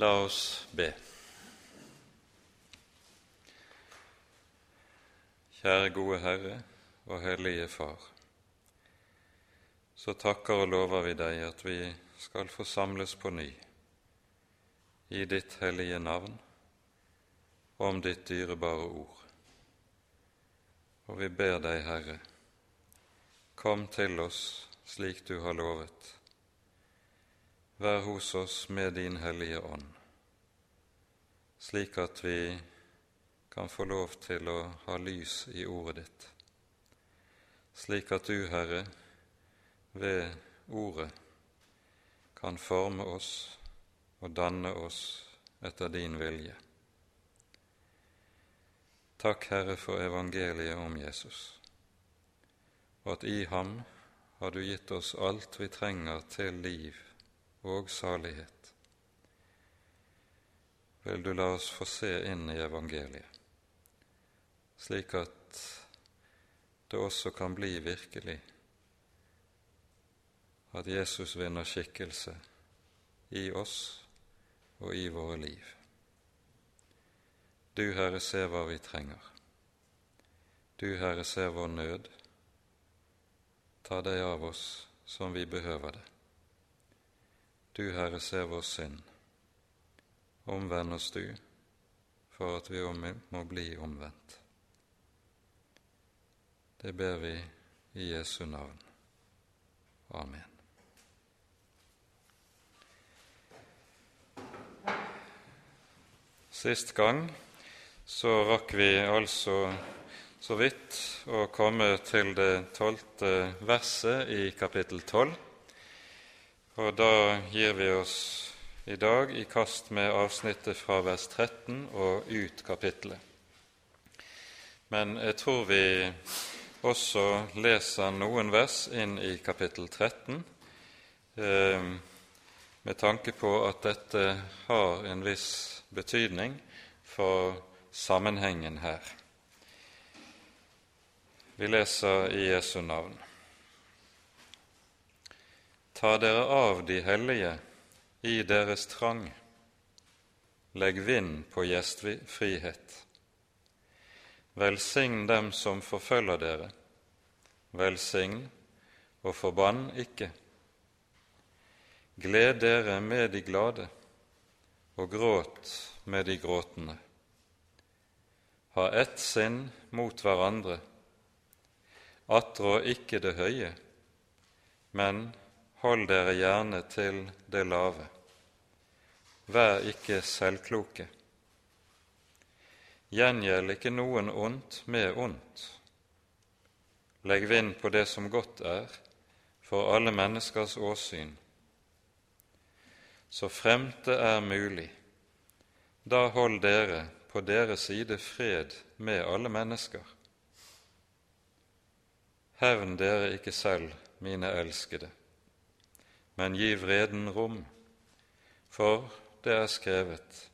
La oss be. Kjære gode Herre og Hellige Far. Så takker og lover vi deg at vi skal få samles på ny i ditt hellige navn og om ditt dyrebare ord. Og vi ber deg, Herre, kom til oss slik du har lovet Vær hos oss med din Hellige Ånd, slik at vi kan få lov til å ha lys i ordet ditt, slik at du, Herre, ved ordet kan forme oss og danne oss etter din vilje. Takk, Herre, for evangeliet om Jesus, og at i ham har du gitt oss alt vi trenger til liv og salighet. Vil du la oss få se inn i evangeliet, slik at det også kan bli virkelig at Jesus vinner skikkelse i oss og i våre liv. Du, Herre, ser hva vi trenger. Du, Herre, ser vår nød. Ta deg av oss som vi behøver det. Du, Herre, ser vår synd. Omvend oss, du, for at vi må bli omvendt. Det ber vi i Jesu navn. Amen. Sist gang så rakk vi altså så vidt å komme til det tolvte verset i kapittel tolv. Og da gir vi oss i dag i kast med avsnittet fra vers 13 og ut kapittelet. Men jeg tror vi også leser noen vers inn i kapittel 13 eh, med tanke på at dette har en viss betydning for sammenhengen her. Vi leser i Jesu navn. Ta dere av de hellige i deres trang, legg vind på gjestfrihet. Velsign dem som forfølger dere, velsign og forbann ikke. Gled dere med de glade, og gråt med de gråtende. Ha ett sinn mot hverandre, attrå ikke det høye, men hold dere gjerne til det lave. Vær ikke selvkloke. Gjengjeld ikke noen ondt med ondt. Legg vind på det som godt er, for alle menneskers åsyn. Så fremt det er mulig, da hold dere på deres side fred med alle mennesker. Hevn dere ikke selv, mine elskede, men gi vreden rom, for det er skrevet:"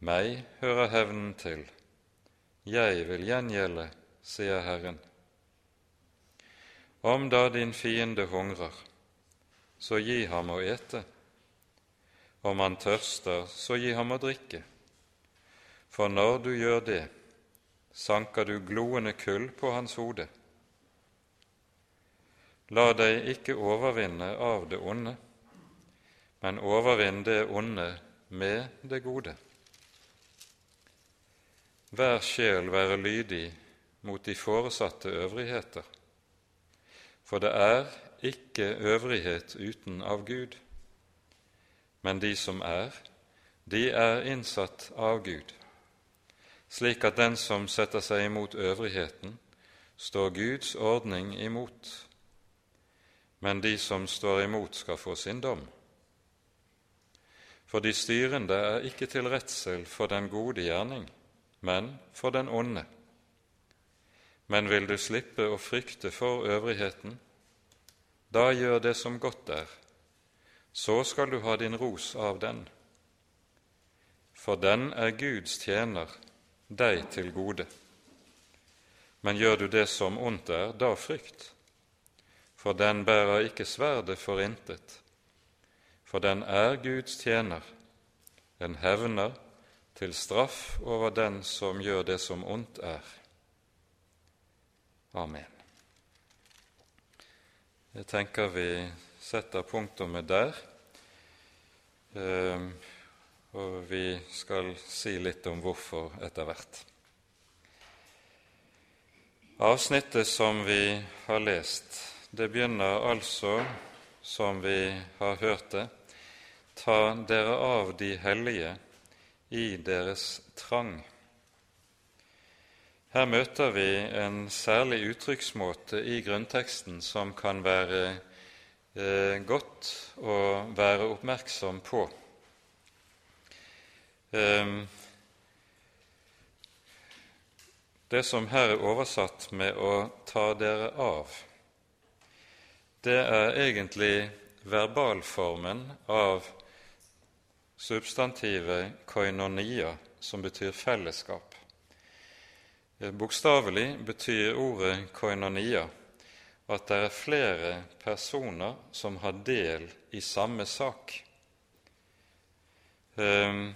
Meg hører hevnen til, jeg vil gjengjelde, sier Herren. Om da din fiende hungrer, så gi ham å ete. Om han tørster, så gi ham å drikke. For når du gjør det, sanker du gloende kull på hans hode. La deg ikke overvinne av det onde, men overvinn det onde med det gode. Hver sjel være lydig mot de foresatte øvrigheter, for det er ikke øvrighet uten av Gud, men de som er, de er innsatt av Gud, slik at den som setter seg imot øvrigheten, står Guds ordning imot men de som står imot, skal få sin dom. For de styrende er ikke til redsel for den gode gjerning, men for den onde. Men vil du slippe å frykte for øvrigheten, da gjør det som godt er, så skal du ha din ros av den. For den er Guds tjener, deg til gode. Men gjør du det som ondt er, da frykt for den bærer ikke sverdet for intet, for den er Guds tjener den hevner til straff over den som gjør det som ondt er. Amen. Jeg tenker vi setter punktummet der, ehm, og vi skal si litt om hvorfor etter hvert. Avsnittet som vi har lest, det begynner altså, som vi har hørt det, ta dere av de hellige i deres trang. Her møter vi en særlig uttrykksmåte i grunnteksten som kan være eh, godt å være oppmerksom på. Eh, det som her er oversatt med 'å ta dere av', det er egentlig verbalformen av substantivet koinonia, som betyr fellesskap. Eh, bokstavelig betyr ordet koinonia at det er flere personer som har del i samme sak. Um,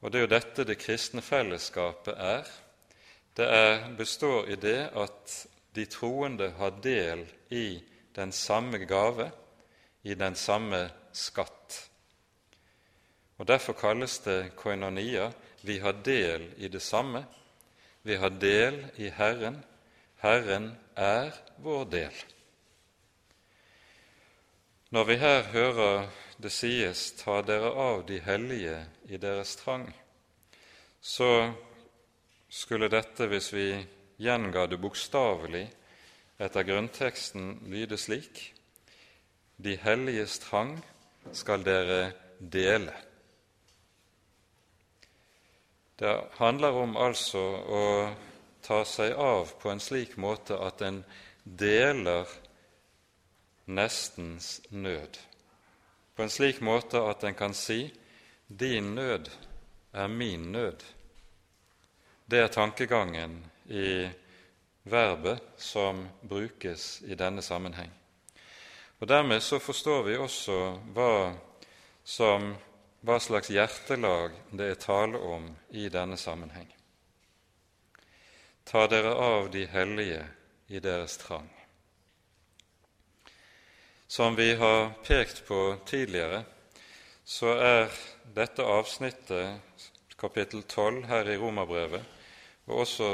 og Det er jo dette det kristne fellesskapet er. Det er, består i det at de troende har del i den samme gave, i den samme skatt. Og Derfor kalles det koinonia. Vi har del i det samme. Vi har del i Herren. Herren er vår del. Når vi her hører det sies 'ta dere av de hellige i deres trang', så skulle dette, hvis vi gjenga det bokstavelig etter grunnteksten, lyde slik:" De helliges trang skal dere dele. Det handler om altså å ta seg av på en slik måte at en deler nestens nød. På en slik måte at en kan si 'din nød er min nød'. Det er tankegangen i verbet som brukes i denne sammenheng. Og Dermed så forstår vi også hva som hva slags hjertelag det er tale om i denne sammenheng. Ta dere av de hellige i deres trang. Som vi har pekt på tidligere, så er dette avsnittet, kapittel 12 her i Romerbrevet, og også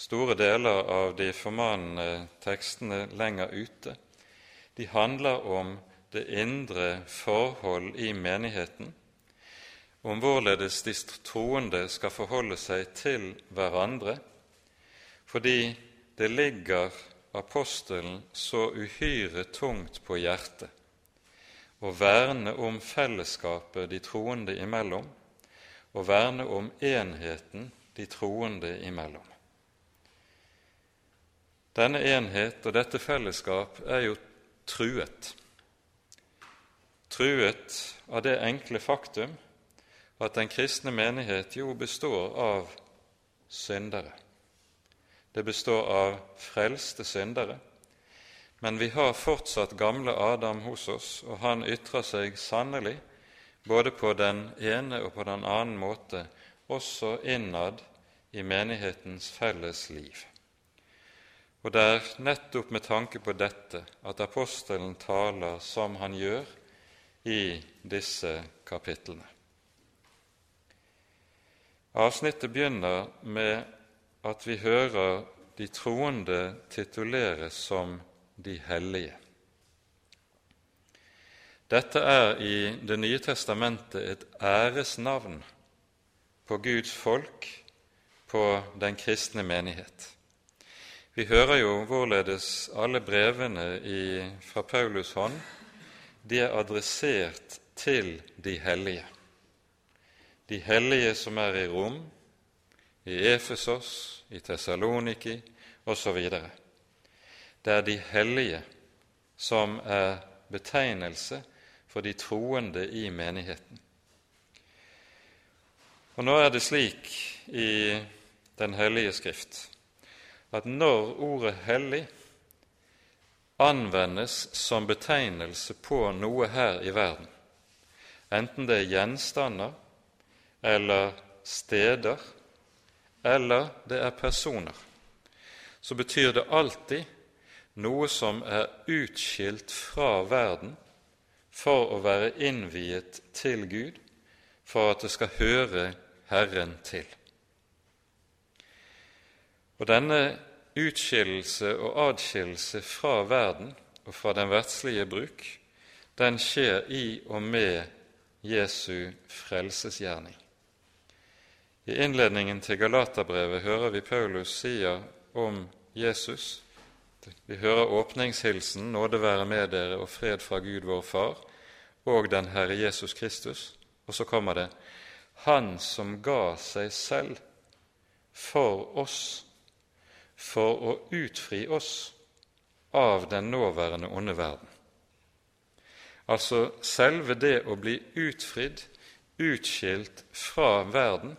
store deler av de formanende tekstene lenger ute, de handler om det indre forhold i menigheten, om hvorledes de troende skal forholde seg til hverandre, fordi det ligger apostelen så uhyre tungt på hjertet å verne om fellesskapet de troende imellom, og verne om enheten de troende imellom. Denne enhet og dette fellesskap er jo truet. Truet av det enkle faktum at den kristne menighet jo består av syndere. Det består av frelste syndere. Men vi har fortsatt gamle Adam hos oss, og han ytrer seg sannelig både på den ene og på den annen måte, også innad i menighetens felles liv. Og det er nettopp med tanke på dette at apostelen taler som han gjør i disse kapitlene. Avsnittet begynner med at vi hører de troende tituleres som de hellige. Dette er i Det nye testamentet et æresnavn på Guds folk, på den kristne menighet. Vi hører jo hvorledes alle brevene i, fra Paulus hånd de er adressert til de hellige de hellige som er i Rom, i Efesos, i Tessaloniki osv. Det er de hellige som er betegnelse for de troende i menigheten. Og Nå er det slik i Den hellige Skrift at når ordet 'hellig' anvendes som betegnelse på noe her i verden, enten det er gjenstander eller steder, eller det er personer, så betyr det alltid noe som er utskilt fra verden for å være innviet til Gud, for at det skal høre Herren til. Og denne utskillelse og adskillelse fra verden og fra den verdslige bruk, den skjer i og med Jesu frelsesgjerning. I innledningen til Galaterbrevet hører vi Paulus sier om Jesus vi hører åpningshilsen 'Nåde være med dere og fred fra Gud vår Far' og den Herre Jesus Kristus. Og så kommer det 'Han som ga seg selv for oss, for å utfri oss av den nåværende onde verden'. Altså selve det å bli utfridd, utskilt fra verden,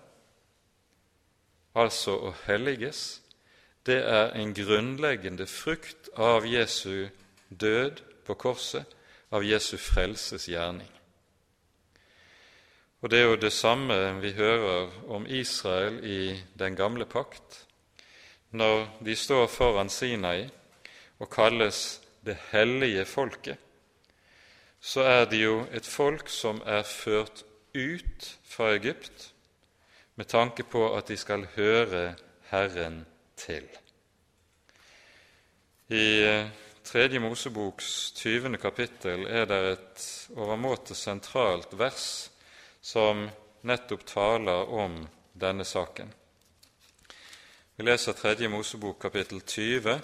altså å helliges, det er en grunnleggende frukt av Jesu død på korset, av Jesu frelses gjerning. Og Det er jo det samme vi hører om Israel i den gamle pakt, når de står foran Sinai og kalles det hellige folket. Så er de jo et folk som er ført ut fra Egypt med tanke på at de skal høre Herren til. I eh, Tredje Moseboks 20. kapittel er det et overmåte sentralt vers som nettopp taler om denne saken. Vi leser Tredje Mosebok kapittel 20,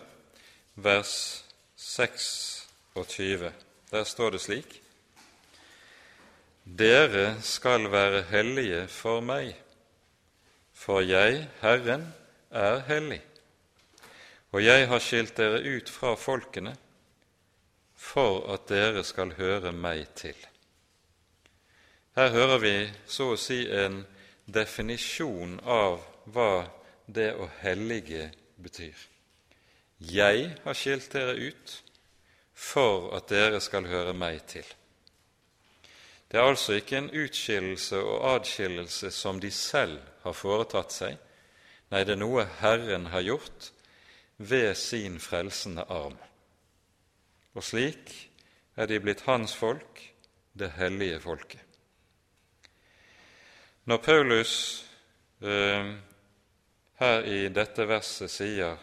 vers 26. Der står det slik:" Dere skal være hellige for meg, for jeg, Herren, er hellig. Og jeg har skilt dere ut fra folkene for at dere skal høre meg til. Her hører vi så å si en definisjon av hva det å hellige betyr. Jeg har skilt dere ut for at dere skal høre meg til. Det er altså ikke en utskillelse og adskillelse som de selv har foretatt seg, Nei, det er noe Herren har gjort ved sin frelsende arm. Og slik er de blitt hans folk, det hellige folket. Når Paulus eh, her i dette verset sier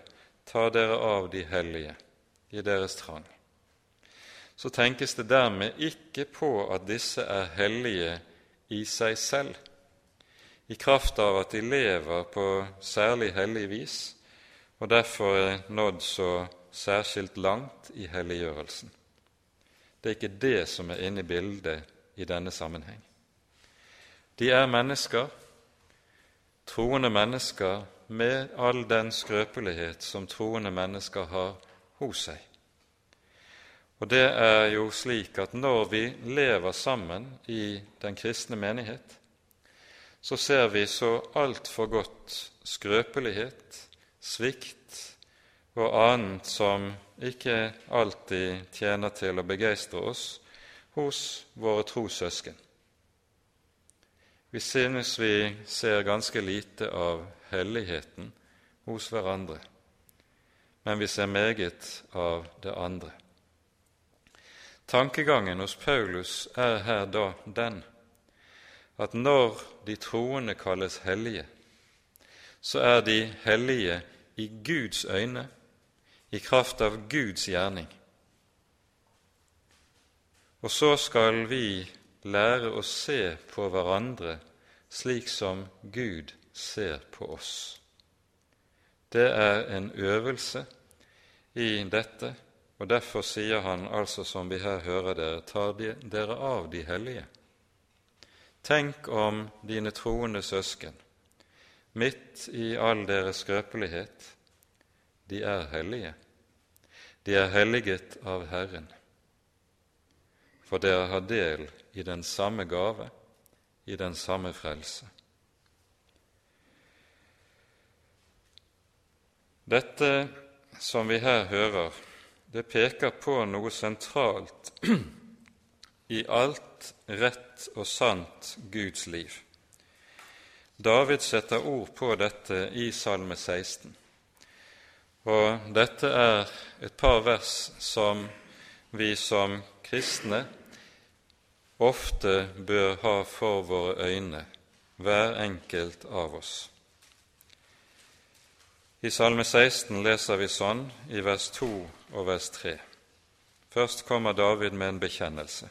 'ta dere av de hellige i deres trang', så tenkes det dermed ikke på at disse er hellige i seg selv, i kraft av at de lever på særlig hellig vis og derfor er nådd så særskilt langt i helliggjørelsen. Det er ikke det som er inne i bildet i denne sammenheng. De er mennesker, troende mennesker med all den skrøpelighet som troende mennesker har hos seg. Og det er jo slik at når vi lever sammen i den kristne menighet, så ser vi så altfor godt skrøpelighet, svikt og annet som ikke alltid tjener til å begeistre oss hos våre trossøsken. Vi synes vi ser ganske lite av helligheten hos hverandre, men vi ser meget av det andre. Tankegangen hos Paulus er her da den at når de troende kalles hellige, så er de hellige i Guds øyne, i kraft av Guds gjerning. Og så skal vi lære å se på hverandre slik som Gud ser på oss. Det er en øvelse i dette, og derfor sier han altså, som vi her hører dere, tar dere av de hellige. Tenk om dine troende søsken, midt i all deres skrøpelighet, de er hellige. De er helliget av Herren, for dere har del i den samme gave, i den samme frelse. Dette som vi her hører, det peker på noe sentralt i alt rett og sant Guds liv, David setter ord på dette i Salme 16. Og dette er et par vers som vi som kristne ofte bør ha for våre øyne, hver enkelt av oss. I Salme 16 leser vi sånn i vers 2 og vers 3. Først kommer David med en bekjennelse.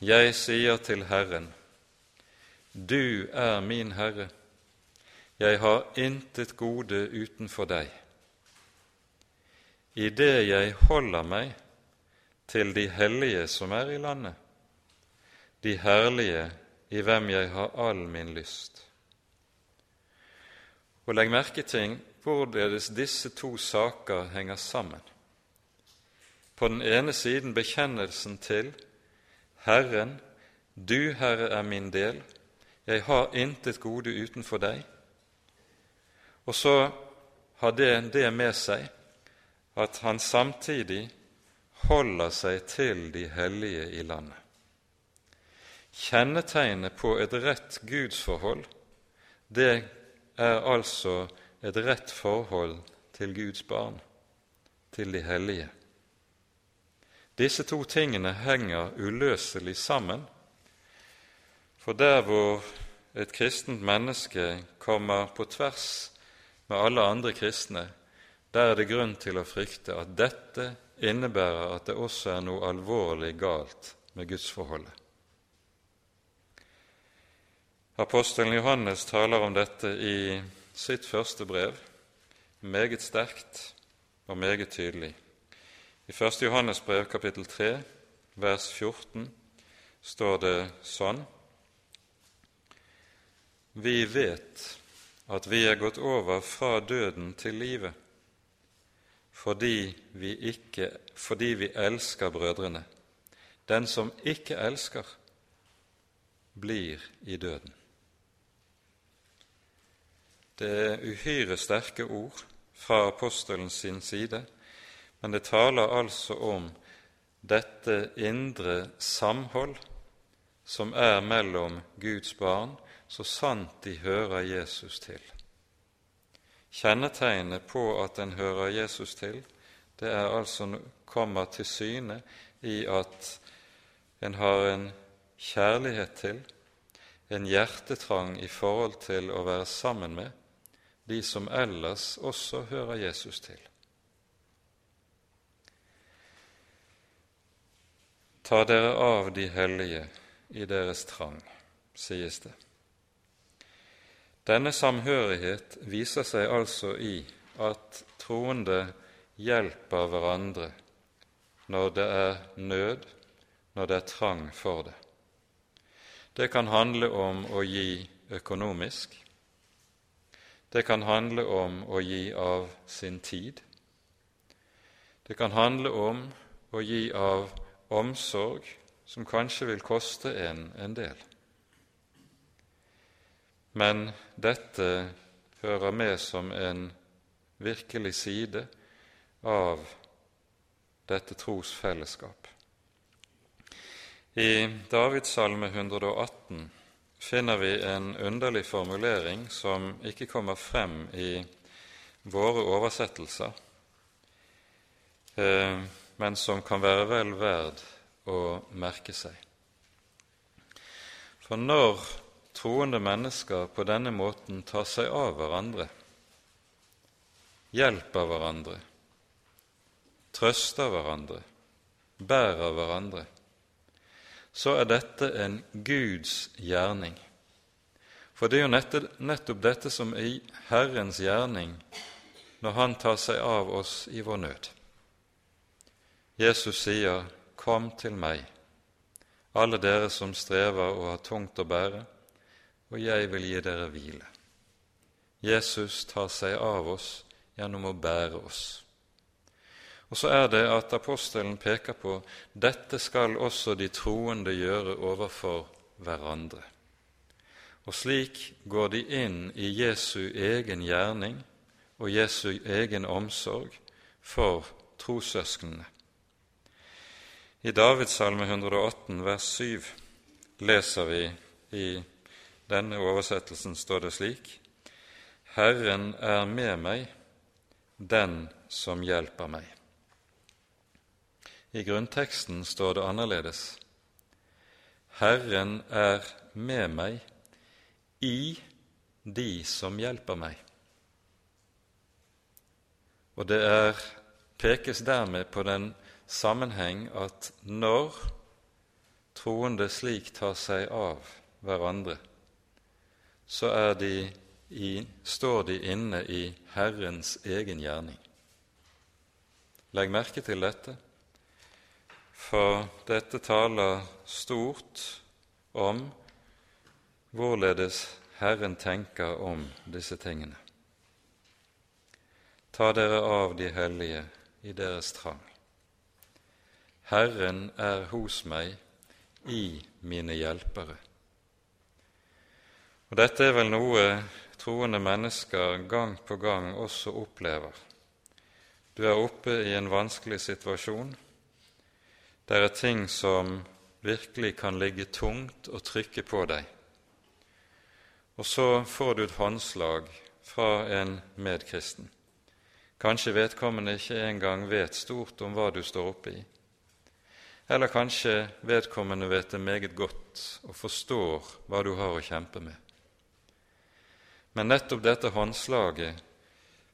Jeg sier til Herren, du er min Herre, jeg har intet gode utenfor deg. I det jeg holder meg til de hellige som er i landet, de herlige i hvem jeg har all min lyst. Og legg merke til hvorledes disse to saker henger sammen. På den ene siden bekjennelsen til Herren, du, Herre, er min del, jeg har intet gode utenfor deg. Og så har det det med seg at han samtidig holder seg til de hellige i landet. Kjennetegnet på et rett gudsforhold, det er altså et rett forhold til Guds barn, til de hellige. Disse to tingene henger uløselig sammen for der hvor et kristent menneske kommer på tvers med alle andre kristne, der er det grunn til å frykte at dette innebærer at det også er noe alvorlig galt med gudsforholdet. Apostelen Johannes taler om dette i sitt første brev, meget sterkt og meget tydelig. I 1. Johannes brev kapittel 3, vers 14, står det sånn:" Vi vet at vi er gått over fra døden til livet fordi vi, ikke, fordi vi elsker brødrene. Den som ikke elsker, blir i døden. Det er uhyre sterke ord fra apostelen sin side, men det taler altså om dette indre samhold som er mellom Guds barn så sant de hører Jesus til. Kjennetegnet på at en hører Jesus til, det er altså kommer til syne i at en har en kjærlighet til, en hjertetrang i forhold til å være sammen med de som ellers også hører Jesus til. Ta dere av de hellige i deres trang, sies det. Denne samhørighet viser seg altså i at troende hjelper hverandre når det er nød, når det er trang for det. Det kan handle om å gi økonomisk. Det kan handle om å gi av sin tid. Det kan handle om å gi av omsorg som kanskje vil koste en en del. Men dette hører med som en virkelig side av dette trosfellesskap. I Davidssalme 118 finner vi en underlig formulering som ikke kommer frem i våre oversettelser, eh, men som kan være vel verd å merke seg. For når troende mennesker på denne måten tar seg av hverandre, hjelper hverandre, trøster hverandre, bærer hverandre, så er dette en Guds gjerning. For det er jo nettopp dette som er Herrens gjerning når Han tar seg av oss i vår nød. Jesus sier, 'Kom til meg, alle dere som strever og har tungt å bære, og jeg vil gi dere hvile. Jesus tar seg av oss gjennom å bære oss. Og så er det at apostelen peker på dette skal også de troende gjøre overfor hverandre. Og slik går de inn i Jesu egen gjerning og Jesu egen omsorg for trossøsknene. I Davidssalme 118 vers 7 leser vi i denne oversettelsen står det slik Herren er med meg, den som hjelper meg. I grunnteksten står det annerledes. Herren er med meg i de som hjelper meg. Og det er, pekes dermed på den sammenheng at når troende slik tar seg av hverandre, så de i, står de inne i Herrens egen gjerning. Legg merke til dette, for dette taler stort om hvorledes Herren tenker om disse tingene. Ta dere av de hellige i deres trang. Herren er hos meg i mine hjelpere. Og Dette er vel noe troende mennesker gang på gang også opplever. Du er oppe i en vanskelig situasjon. Det er ting som virkelig kan ligge tungt og trykke på deg. Og så får du et håndslag fra en medkristen. Kanskje vedkommende ikke engang vet stort om hva du står oppe i. Eller kanskje vedkommende vet det meget godt og forstår hva du har å kjempe med. Men nettopp dette håndslaget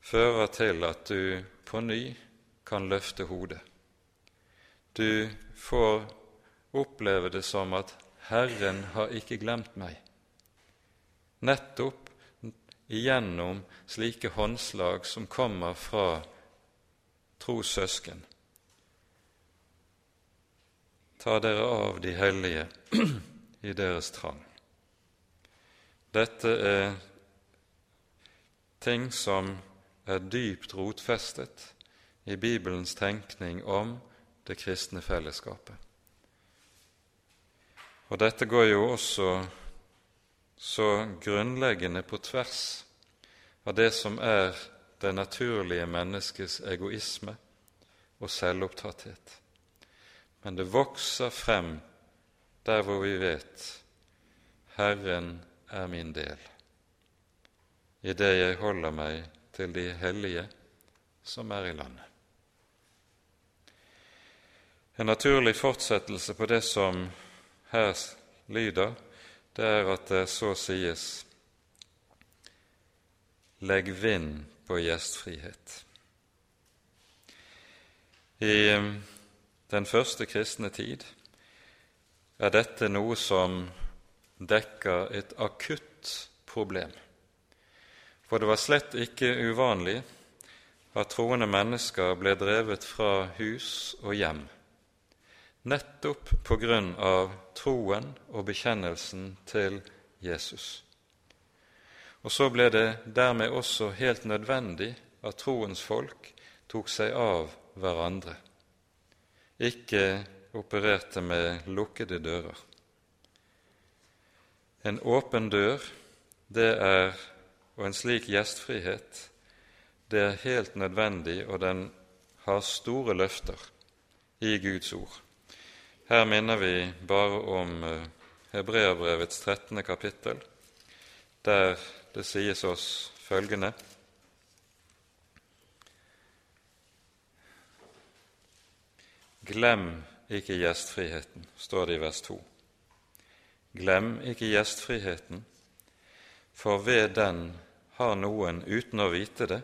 fører til at du på ny kan løfte hodet. Du får oppleve det som at 'Herren har ikke glemt meg'. Nettopp igjennom slike håndslag som kommer fra trossøsken. Ta dere av de hellige i deres trang. Dette er ting som er dypt rotfestet i Bibelens tenkning om det kristne fellesskapet. Og dette går jo også så grunnleggende på tvers av det som er det naturlige menneskets egoisme og selvopptatthet. Men det vokser frem der hvor vi vet Herren er min del, i det jeg holder meg til de hellige som er i landet. En naturlig fortsettelse på det som her lyder, det er at det så sies Legg vind på gjestfrihet. I um, den første kristne tid er dette noe som dekker et akutt problem. For det var slett ikke uvanlig at troende mennesker ble drevet fra hus og hjem nettopp på grunn av troen og bekjennelsen til Jesus. Og så ble det dermed også helt nødvendig at troens folk tok seg av hverandre, ikke opererte med lukkede dører. En åpen dør, det er, og en slik gjestfrihet, det er helt nødvendig, og den har store løfter i Guds ord. Her minner vi bare om eh, Hebreabrevets 13. kapittel, der det sies oss følgende Glem ikke gjestfriheten, står det i vers 2. Glem ikke gjestfriheten, for ved den har noen, uten å vite det,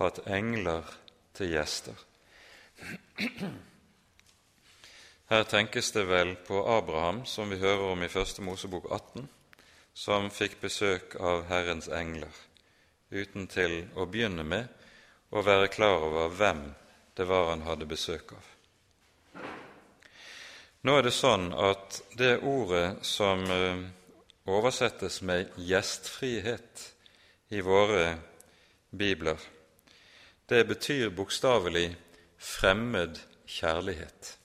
hatt engler til gjester. Her tenkes det vel på Abraham, som vi hører om i Første Mosebok 18, som fikk besøk av Herrens engler, uten til å begynne med å være klar over hvem det var han hadde besøk av. Nå er det sånn at det ordet som eh, oversettes med 'gjestfrihet' i våre bibler, det betyr bokstavelig 'fremmed kjærlighet'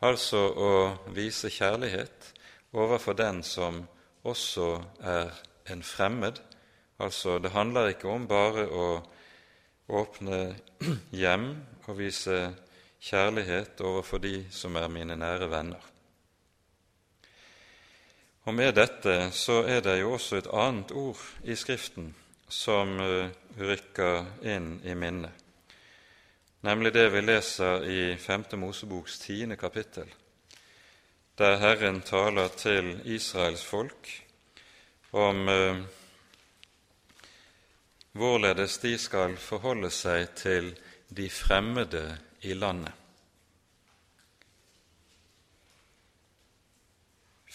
altså å vise kjærlighet overfor den som også er en fremmed. Altså, det handler ikke om bare å åpne hjem og vise kjærlighet overfor de som er mine nære venner. Og med dette så er det jo også et annet ord i Skriften som eh, rykker inn i minnet, nemlig det vi leser i 5. Moseboks tiende kapittel, der Herren taler til Israels folk om eh, hvorledes de skal forholde seg til de fremmede i landet.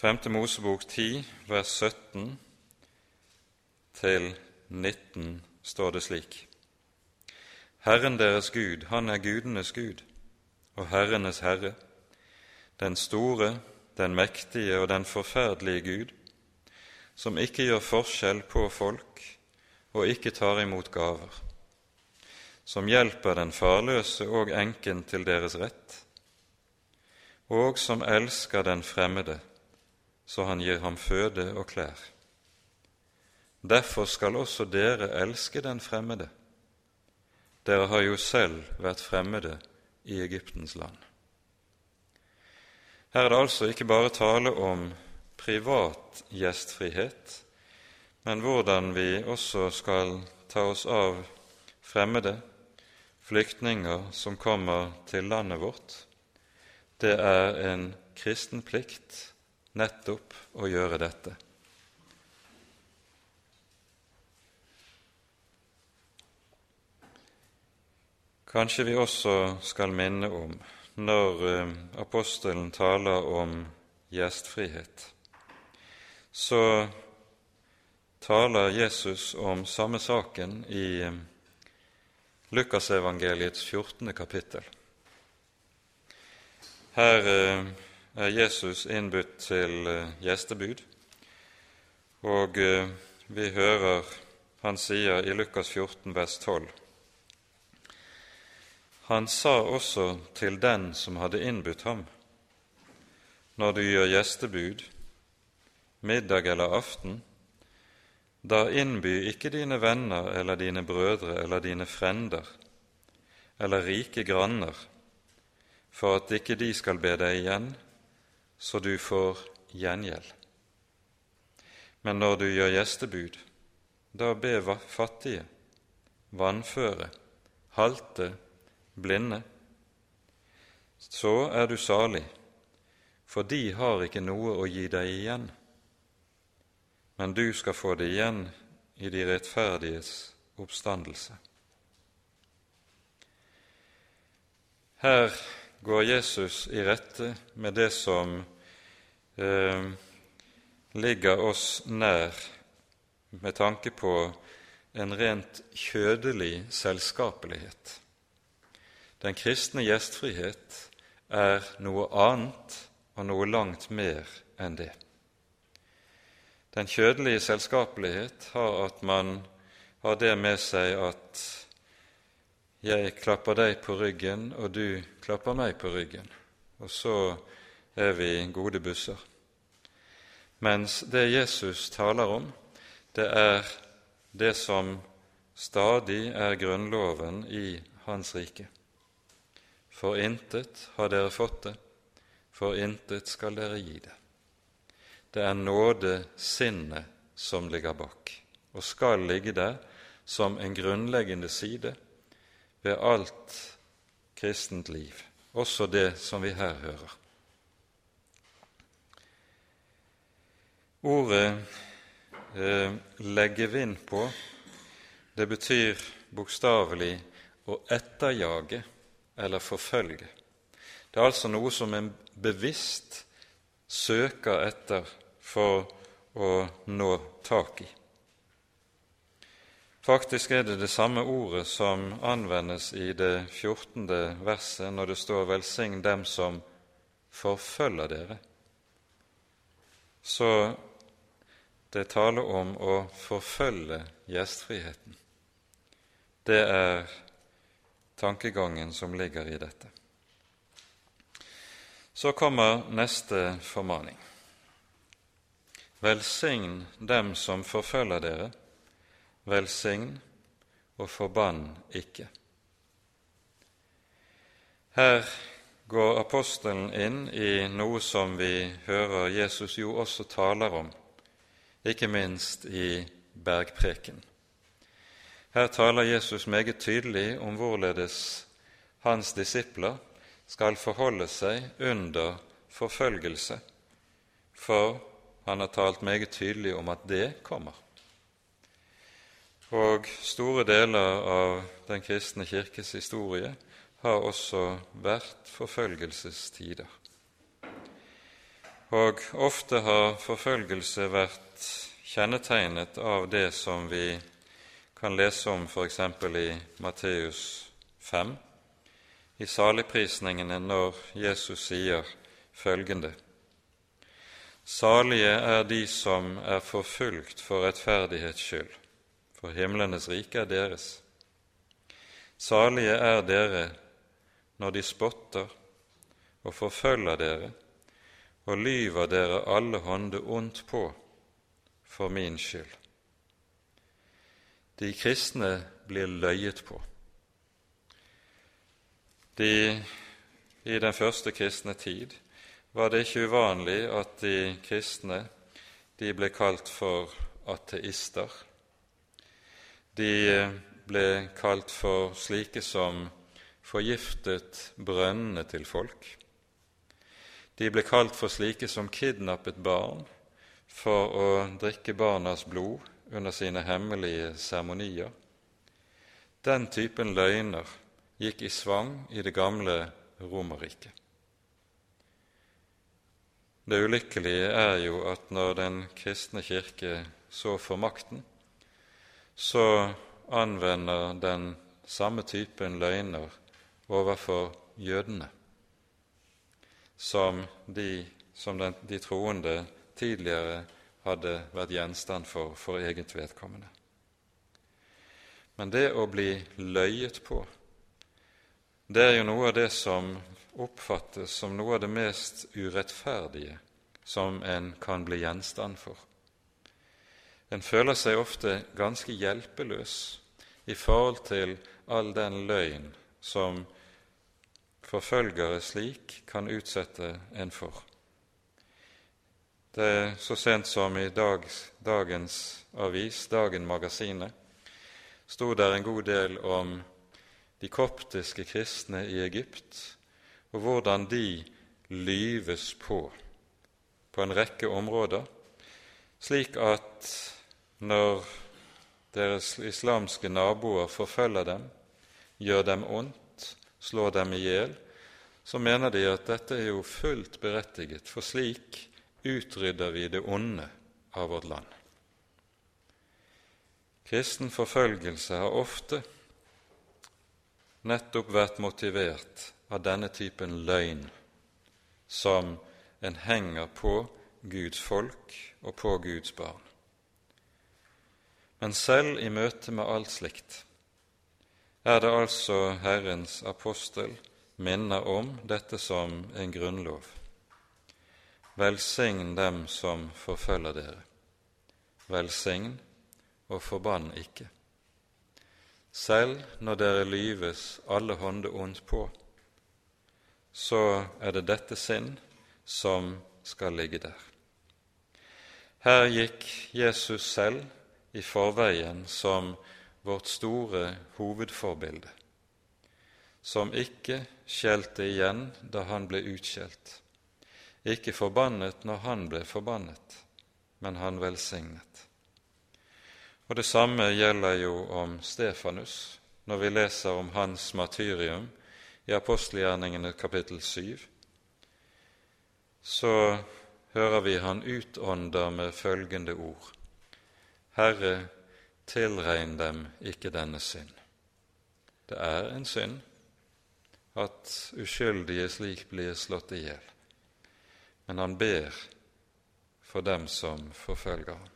5. Mosebok 10, vers 17 til 19 står det slik.: Herren deres Gud, han er gudenes Gud og herrenes Herre, den store, den mektige og den forferdelige Gud, som ikke gjør forskjell på folk og ikke tar imot gaver, som hjelper den farløse og enken til deres rett, og som elsker den fremmede, så han gir ham føde og klær. Derfor skal også dere elske den fremmede. Dere har jo selv vært fremmede i Egyptens land. Her er det altså ikke bare tale om privat gjestfrihet, men hvordan vi også skal ta oss av fremmede, flyktninger som kommer til landet vårt. Det er en kristen plikt nettopp å gjøre dette. Kanskje vi også skal minne om, når eh, apostelen taler om gjestfrihet, så taler Jesus om samme saken i eh, Lukasevangeliets 14. kapittel. Her eh, er Jesus innbudt til gjestebud, og vi hører han sier i Lukas 14, vers 12.: han sa også til den som hadde innbudt ham, når du gjør gjestebud, middag eller aften, da innby ikke dine venner eller dine brødre eller dine frender eller rike granner, for at ikke de skal be deg igjen, så du får gjengjeld. Men når du gjør gjestebud, da be fattige, vannføre, halte, blinde, så er du salig, for de har ikke noe å gi deg igjen, men du skal få det igjen i de rettferdiges oppstandelse. Her går Jesus i rette med det som eh, ligger oss nær med tanke på en rent kjødelig selskapelighet. Den kristne gjestfrihet er noe annet og noe langt mer enn det. Den kjødelige selskapelighet har at man har det med seg at jeg klapper deg på ryggen, og du klapper meg på ryggen, og så er vi gode busser. Mens det Jesus taler om, det er det som stadig er grunnloven i Hans rike. For intet har dere fått det, for intet skal dere gi det. Det er nådesinnet som ligger bak, og skal ligge der som en grunnleggende side ved alt kristent liv, også det som vi her hører. Ordet eh, 'legge vind på' det betyr bokstavelig å etterjage eller forfølge. Det er altså noe som en bevisst søker etter for å nå tak i. Faktisk er det det samme ordet som anvendes i det 14. verset når det står 'velsign dem som forfølger dere'. Så det taler om å forfølge gjestfriheten. Det er tankegangen som ligger i dette. Så kommer neste formaning. Velsign dem som forfølger dere, velsign og forbann ikke. Her går apostelen inn i noe som vi hører Jesus jo også taler om, ikke minst i bergpreken. Her taler Jesus meget tydelig om hvorledes hans disipler skal forholde seg under forfølgelse, for han har talt meget tydelig om at det kommer. Og store deler av den kristne kirkes historie har også vært forfølgelsestider. Og ofte har forfølgelse vært kjennetegnet av det som vi kan lese om f.eks. i Matteus 5, i saligprisningene når Jesus sier følgende Salige er de som er forfulgt for rettferdighets skyld, for himlenes rike er deres. Salige er dere når de spotter og forfølger dere og lyver dere alle hånde ondt på for min skyld. De kristne blir løyet på. De, I den første kristne tid var det ikke uvanlig at de kristne de ble kalt for ateister. De ble kalt for slike som forgiftet brønnene til folk. De ble kalt for slike som kidnappet barn for å drikke barnas blod under sine hemmelige seremonier. Den typen løgner gikk i svang i det gamle Romerriket. Det ulykkelige er jo at når Den kristne kirke så får makten, så anvender den samme typen løgner overfor jødene som de, som den, de troende tidligere hadde vært gjenstand for for eget vedkommende. Men det å bli løyet på, det er jo noe av det som oppfattes som noe av det mest urettferdige som en kan bli gjenstand for. En føler seg ofte ganske hjelpeløs i forhold til all den løgn som forfølgere slik kan utsette en for. Det er så sent som i dag, dagens avis, Dagen-magasinet, sto der en god del om de koptiske kristne i Egypt, og hvordan de lyves på på en rekke områder, slik at når deres islamske naboer forfølger dem, gjør dem ondt, slår dem i hjel, så mener de at dette er jo fullt berettiget, for slik utrydder vi det onde av vårt land. Kristen forfølgelse har ofte nettopp vært motivert av denne typen løgn som en henger på Guds folk og på Guds barn. Men selv i møte med alt slikt er det altså Herrens apostel minner om dette som en grunnlov. Velsign dem som forfølger dere. Velsign og forbann ikke. Selv når dere lyves alle hånde ondt på, så er det dette sinn som skal ligge der. Her gikk Jesus selv i forveien som vårt store hovedforbilde, som ikke skjelte igjen da han ble utskjelt, ikke forbannet når han ble forbannet, men han velsignet. Og Det samme gjelder jo om Stefanus, når vi leser om hans martyrium i apostelgjerningene kapittel 7 så hører vi han utånder med følgende ord.: Herre, tilregn dem ikke denne synd. Det er en synd at uskyldige slik blir slått i hjel, men han ber for dem som forfølger ham.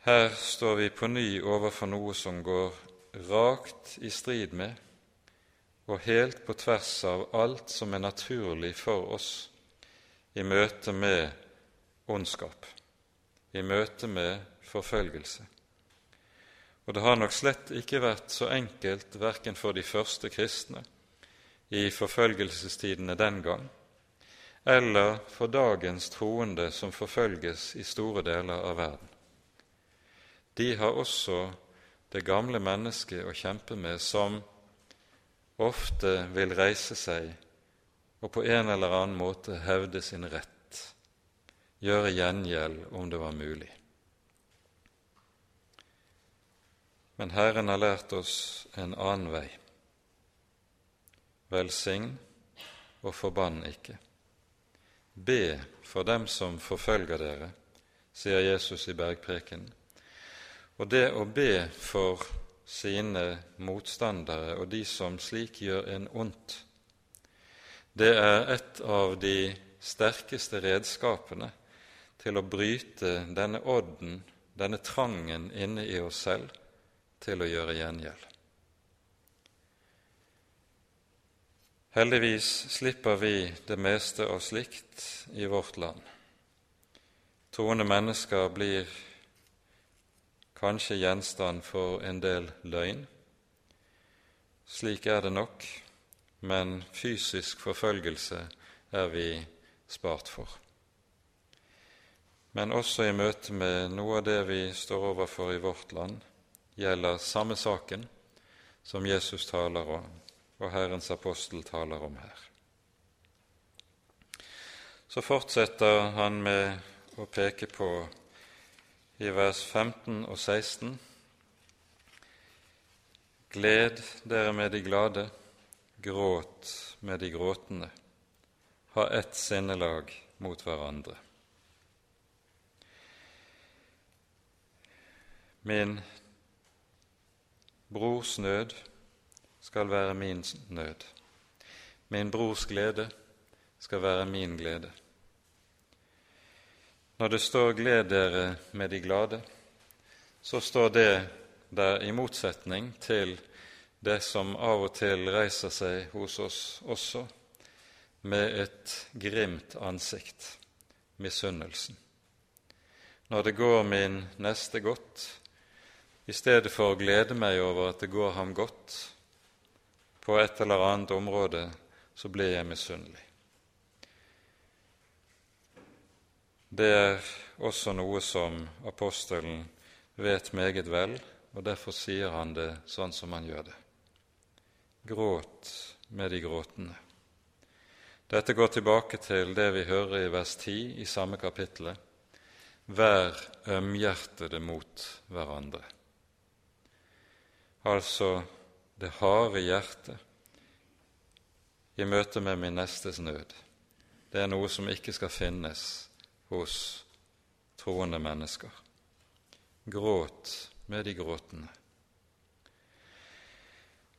Her står vi på ny overfor noe som går rakt i strid med og helt på tvers av alt som er naturlig for oss i møte med ondskap, i møte med forfølgelse. Og det har nok slett ikke vært så enkelt, verken for de første kristne i forfølgelsestidene den gang, eller for dagens troende som forfølges i store deler av verden. De har også det gamle mennesket å kjempe med, som ofte vil reise seg og på en eller annen måte hevde sin rett, gjøre gjengjeld om det var mulig. Men Herren har lært oss en annen vei. Velsign og forbann ikke. Be for dem som forfølger dere, sier Jesus i bergpreken. Og det å be for sine motstandere og de som slik gjør en ondt, det er et av de sterkeste redskapene til å bryte denne odden, denne trangen inne i oss selv til å gjøre gjengjeld. Heldigvis slipper vi det meste av slikt i vårt land. Troende mennesker blir kanskje gjenstand for en del løgn. Slik er det nok, men fysisk forfølgelse er vi spart for. Men også i møte med noe av det vi står overfor i vårt land, gjelder samme saken som Jesus taler om, og Herrens apostel taler om her. Så fortsetter han med å peke på i vers 15 og 16. Gled dere med de glade, gråt med de gråtende. Ha ett sinnelag mot hverandre. Min brors nød skal være min nød. Min brors glede skal være min glede. Når det står 'gled dere med de glade', så står det der i motsetning til det som av og til reiser seg hos oss også, med et grimt ansikt, misunnelsen. Når det går min neste godt, i stedet for å glede meg over at det går ham godt på et eller annet område, så blir jeg misunnelig. Det er også noe som apostelen vet meget vel, og derfor sier han det sånn som han gjør det. Gråt med de gråtende. Dette går tilbake til det vi hører i vers 10 i samme kapittel. Vær ømhjertede mot hverandre. Altså det harde hjertet i møte med min nestes nød. Det er noe som ikke skal finnes hos troende mennesker. Gråt med de gråtende.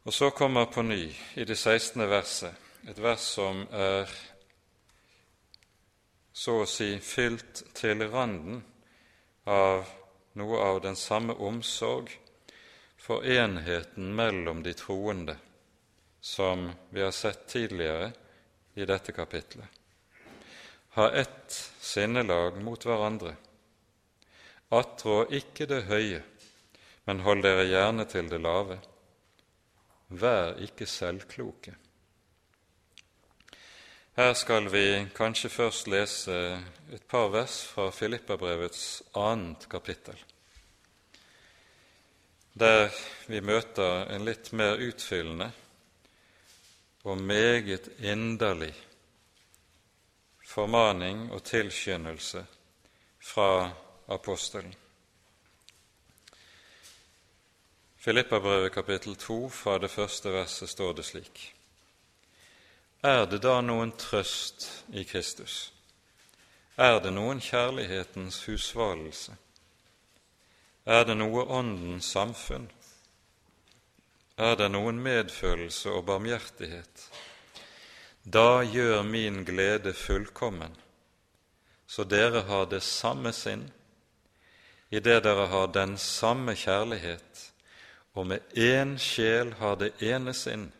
Og så kommer på ny, i det 16. verset, et vers som er så å si fylt til randen av noe av den samme omsorg for enheten mellom de troende som vi har sett tidligere i dette kapitlet ha ett sinnelag mot hverandre. Attrå ikke det høye, men hold dere gjerne til det lave. Vær ikke selvkloke. Her skal vi kanskje først lese et par vers fra Filippabrevets annet kapittel, der vi møter en litt mer utfyllende og meget inderlig formaning og tilskyndelse fra apostelen. Filippabrevet kapittel 2 fra det første verset står det slik.: Er det da noen trøst i Kristus? Er det noen kjærlighetens husvalelse? Er det noe Åndens samfunn? Er det noen medfølelse og barmhjertighet? Da gjør min glede fullkommen, så dere har det samme sinn, idet dere har den samme kjærlighet, og med én sjel har det ene sinn,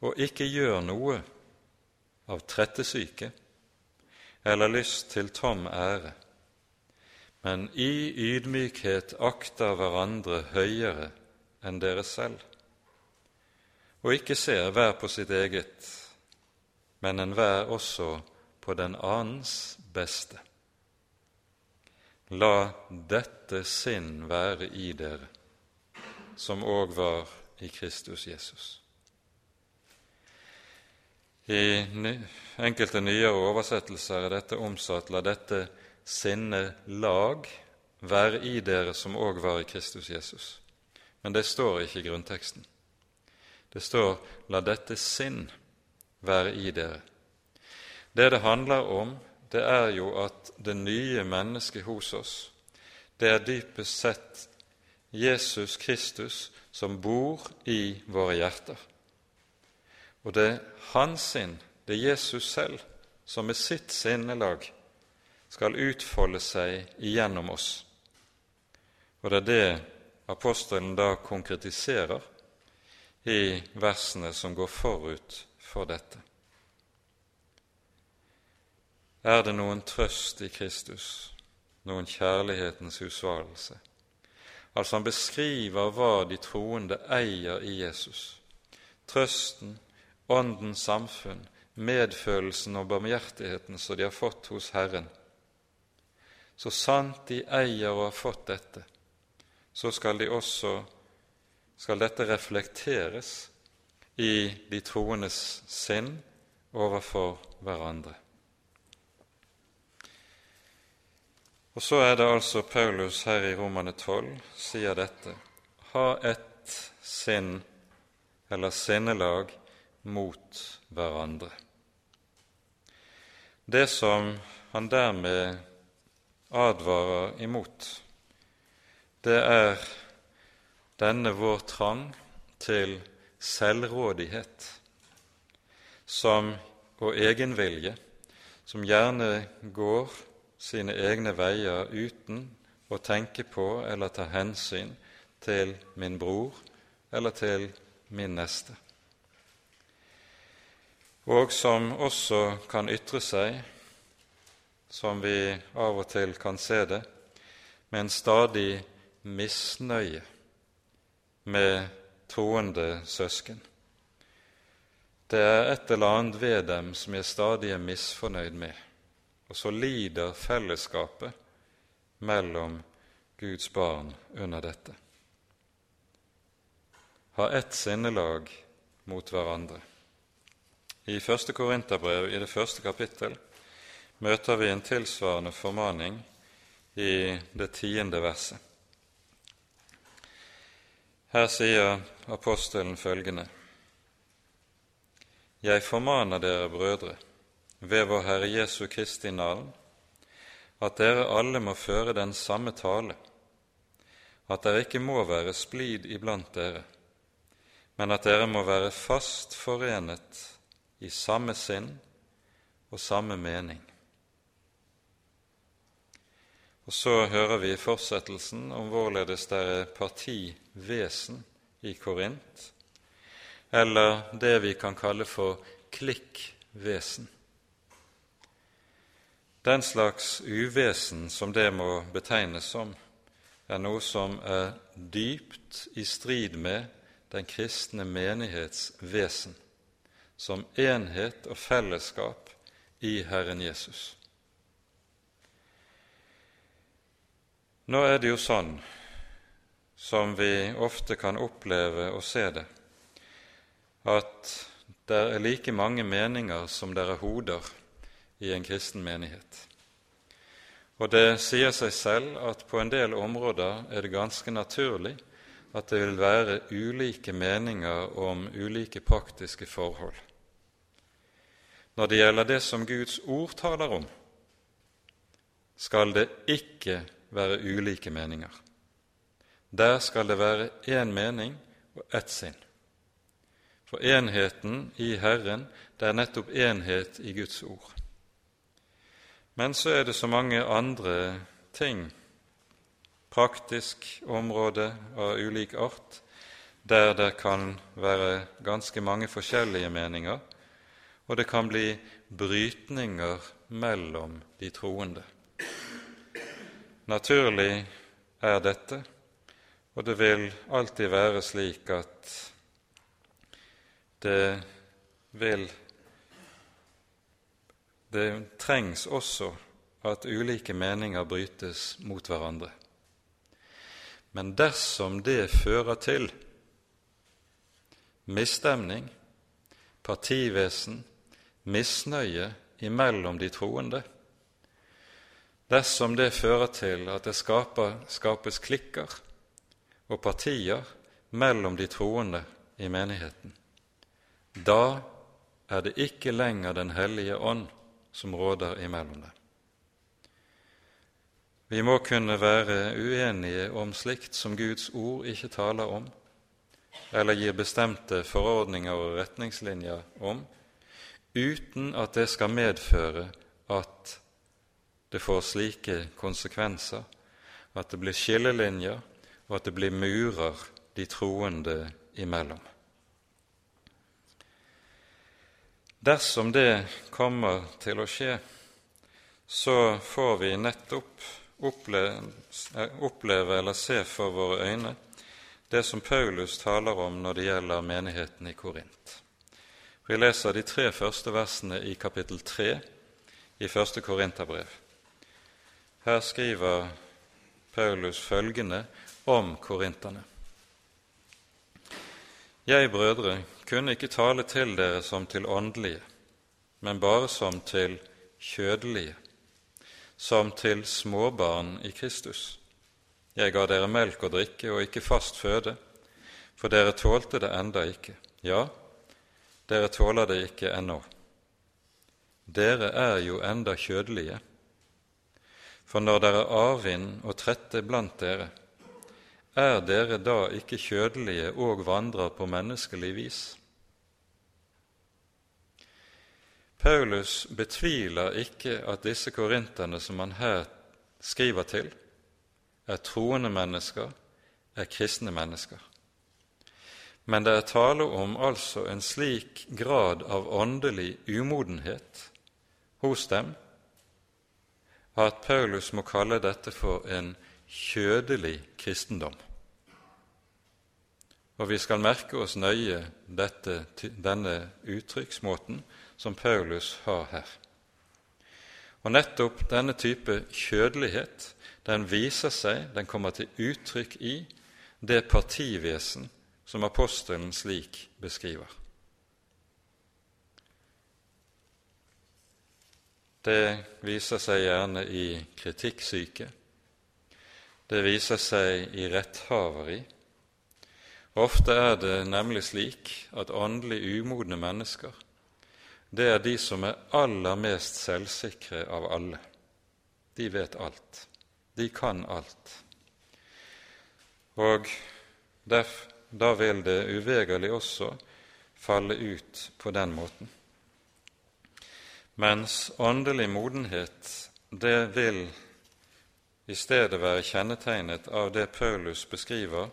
og ikke gjør noe av trettesyke eller lyst til tom ære, men i ydmykhet akter hverandre høyere enn dere selv og ikke ser hver på sitt eget, men enhver også på den annens beste. La dette sinn være i dere, som òg var i Kristus Jesus. I enkelte nyere oversettelser er dette omsatt 'la dette sinne lag være i dere som òg var i Kristus Jesus'. Men det står ikke i grunnteksten. Det står 'la dette sinn være i dere'. Det det handler om, det er jo at det nye mennesket hos oss, det er dypest sett Jesus Kristus som bor i våre hjerter. Og det er hans sinn, det er Jesus selv, som med sitt sinnelag skal utfolde seg igjennom oss. Og det er det apostelen da konkretiserer i versene som går forut for dette. Er det noen trøst i Kristus, noen kjærlighetens husvarelse? Altså Han beskriver hva de troende eier i Jesus. Trøsten, Åndens samfunn, medfølelsen og barmhjertigheten som de har fått hos Herren. Så sant de eier og har fått dette, så skal, de også, skal dette reflekteres i de troendes sinn overfor hverandre. Og så er det altså Paulus her i Romane 12 sier dette ha ett sinn eller sinnelag mot hverandre. Det som han dermed advarer imot, det er denne vår trang til selvrådighet som, og egenvilje, som gjerne går sine egne veier uten å tenke på eller ta hensyn til min bror eller til min neste, og som også kan ytre seg, som vi av og til kan se det, med en stadig misnøye med troende søsken. Det er et eller annet ved dem som jeg stadig er misfornøyd med, og så lider fellesskapet mellom Guds barn under dette. Ha ett sinnelag mot hverandre. I første Korinterbrev, i det første kapittel, møter vi en tilsvarende formaning i det tiende verset. Her sier apostelen følgende.: Jeg formaner dere, brødre, ved vår Herre Jesu Kristi navn, at dere alle må føre den samme tale, at dere ikke må være splid iblant dere, men at dere må være fast forenet i samme sinn og samme mening. Og så hører vi i fortsettelsen om hvorledes det er partivesen i Korint, eller det vi kan kalle for klikkvesen. Den slags uvesen som det må betegnes som, er noe som er dypt i strid med den kristne menighets vesen, som enhet og fellesskap i Herren Jesus. Nå er det jo sånn, som vi ofte kan oppleve og se det, at det er like mange meninger som det er hoder i en kristen menighet. Og det sier seg selv at på en del områder er det ganske naturlig at det vil være ulike meninger om ulike praktiske forhold. Når det gjelder det som Guds ord taler om, skal det ikke være ulike meninger. Der skal det være én mening og ett sinn. For enheten i Herren, det er nettopp enhet i Guds ord. Men så er det så mange andre ting, praktisk område av ulik art, der det kan være ganske mange forskjellige meninger, og det kan bli brytninger mellom de troende. Naturlig er dette, og det vil alltid være slik at det vil Det trengs også at ulike meninger brytes mot hverandre. Men dersom det fører til misstemning, partivesen, misnøye imellom de troende, dersom det fører til at det skaper, skapes klikker og partier mellom de troende i menigheten, da er det ikke lenger Den hellige ånd som råder imellom dem. Vi må kunne være uenige om slikt som Guds ord ikke taler om, eller gir bestemte forordninger og retningslinjer om, uten at det skal medføre at det får slike konsekvenser, at det blir skillelinjer, og at det blir murer de troende imellom. Dersom det kommer til å skje, så får vi nettopp oppleve, oppleve eller se for våre øyne det som Paulus taler om når det gjelder menigheten i Korint. Vi leser de tre første versene i kapittel tre i første Korinterbrev. Her skriver Paulus følgende om korinterne. Jeg, brødre, kunne ikke tale til dere som til åndelige, men bare som til kjødelige, som til småbarn i Kristus. Jeg ga dere melk og drikke og ikke fast føde, for dere tålte det enda ikke. Ja, dere tåler det ikke ennå. Dere er jo enda kjødelige. For når dere er arvind og trette blant dere, er dere da ikke kjødelige og vandrer på menneskelig vis? Paulus betviler ikke at disse korinterne som han her skriver til, er troende mennesker, er kristne mennesker. Men det er tale om altså en slik grad av åndelig umodenhet hos dem at Paulus må kalle dette for en kjødelig kristendom. Og vi skal merke oss nøye dette, denne uttrykksmåten som Paulus har her. Og nettopp denne type kjødelighet den viser seg, den kommer til uttrykk i det partivesen som apostelen slik beskriver. Det viser seg gjerne i kritikksyke, det viser seg i retthaveri. Ofte er det nemlig slik at åndelig umodne mennesker det er de som er aller mest selvsikre av alle. De vet alt. De kan alt. Og derf, da vil det uvegerlig også falle ut på den måten. Mens åndelig modenhet, det vil i stedet være kjennetegnet av det Paulus beskriver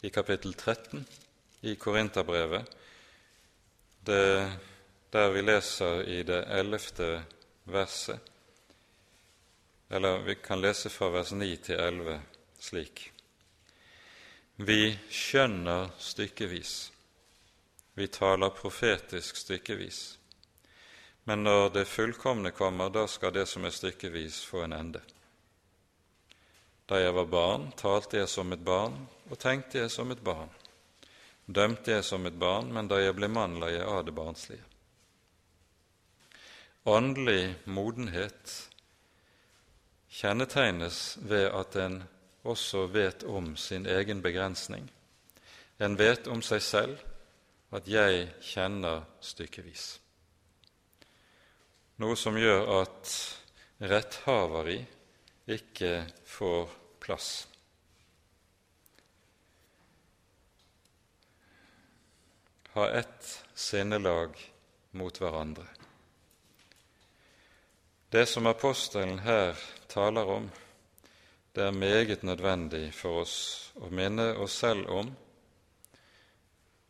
i kapittel 13 i Korinterbrevet, der vi leser i det ellevte verset, eller vi kan lese fra vers 9 til 11 slik. Vi skjønner stykkevis, vi taler profetisk stykkevis, men når det fullkomne kommer, da skal det som er stykkevis, få en ende. Da jeg var barn, talte jeg som et barn og tenkte jeg som et barn. Dømte jeg som et barn, men da jeg ble mann, la jeg av det barnslige. Åndelig modenhet kjennetegnes ved at en også vet om sin egen begrensning. En vet om seg selv at 'jeg kjenner stykkevis'. Noe som gjør at retthaveri ikke får plass. Ha ett sinnelag mot hverandre. Det som apostelen her taler om, det er meget nødvendig for oss å minne oss selv om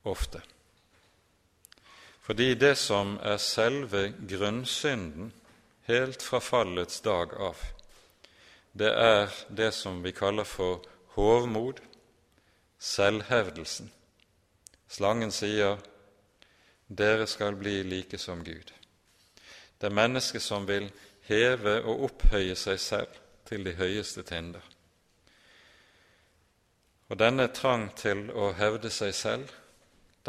ofte. Fordi det som er selve grunnsynden helt fra fallets dag av, det er det som vi kaller for hovmod, selvhevdelsen. Slangen sier, dere skal bli like som Gud. Det er mennesket som vil heve og opphøye seg selv til de høyeste tinder. Og denne trang til å hevde seg selv,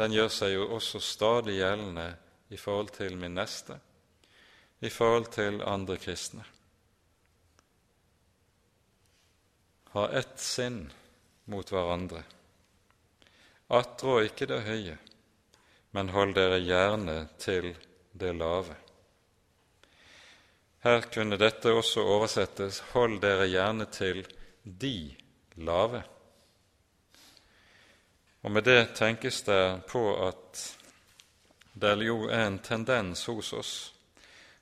den gjør seg jo også stadig gjeldende i forhold til min neste, i forhold til andre kristne. Ha ett sinn mot hverandre. Attrå ikke det høye, men hold dere gjerne til det lave. Her kunne dette også oversettes 'hold dere gjerne til de lave'. Og Med det tenkes det på at det jo er en tendens hos oss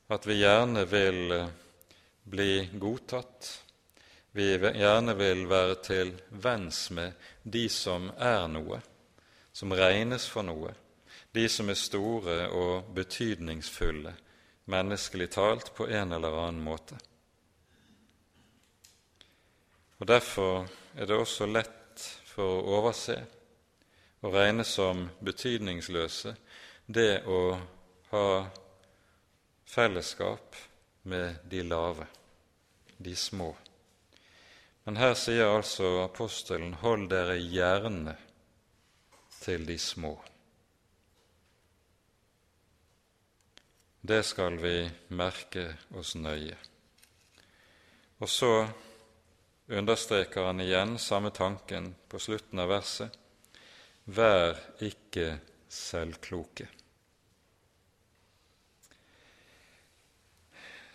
at vi gjerne vil eh, bli godtatt, vi gjerne vil være til venns med de som er noe, som regnes for noe, de som er store og betydningsfulle menneskelig talt, på en eller annen måte. Og Derfor er det også lett for å overse og regne som betydningsløse det å ha fellesskap med de lave, de små. Men her sier altså apostelen 'hold dere gjerne til de små'. Det skal vi merke oss nøye. Og så understreker han igjen samme tanken på slutten av verset. Vær ikke selvkloke.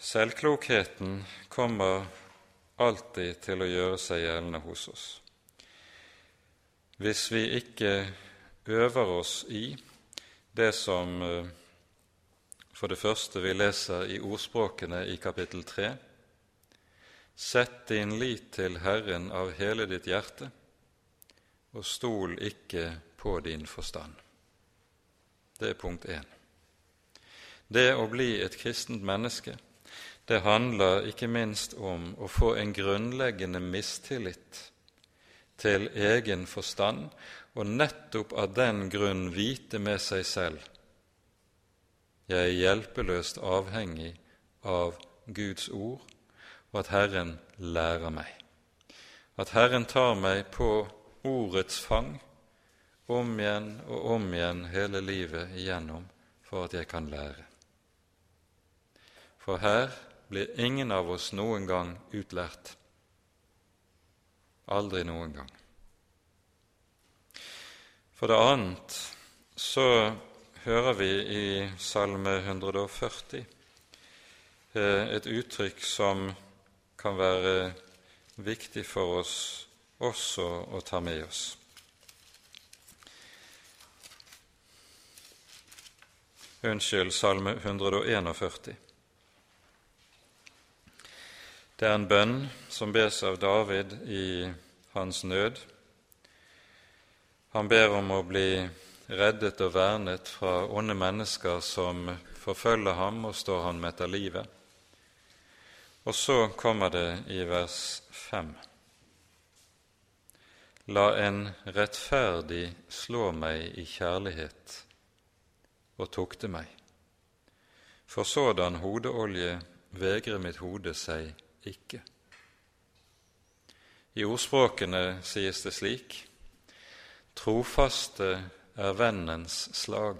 Selvklokheten kommer alltid til å gjøre seg gjeldende hos oss. Hvis vi ikke øver oss i det som eh, for det første vi leser i ordspråkene i kapittel 3. Sett din lit til Herren av hele ditt hjerte, og stol ikke på din forstand. Det er punkt én. Det å bli et kristent menneske, det handler ikke minst om å få en grunnleggende mistillit til egen forstand, og nettopp av den grunn vite med seg selv jeg er hjelpeløst avhengig av Guds ord, og at Herren lærer meg. At Herren tar meg på ordets fang om igjen og om igjen hele livet igjennom for at jeg kan lære. For her blir ingen av oss noen gang utlært. Aldri noen gang. For det annet så hører vi i Salme 140 eh, et uttrykk som kan være viktig for oss også å ta med oss. Unnskyld, Salme 141. Det er en bønn som bes av David i hans nød. Han ber om å bli reddet og vernet fra onde mennesker som forfølger ham og står han med etter livet. Og så kommer det i vers fem. La en rettferdig slå meg i kjærlighet og tukte meg. For sådan hodeolje vegrer mitt hode seg ikke. I ordspråkene sies det slik:" Trofaste er vennens slag,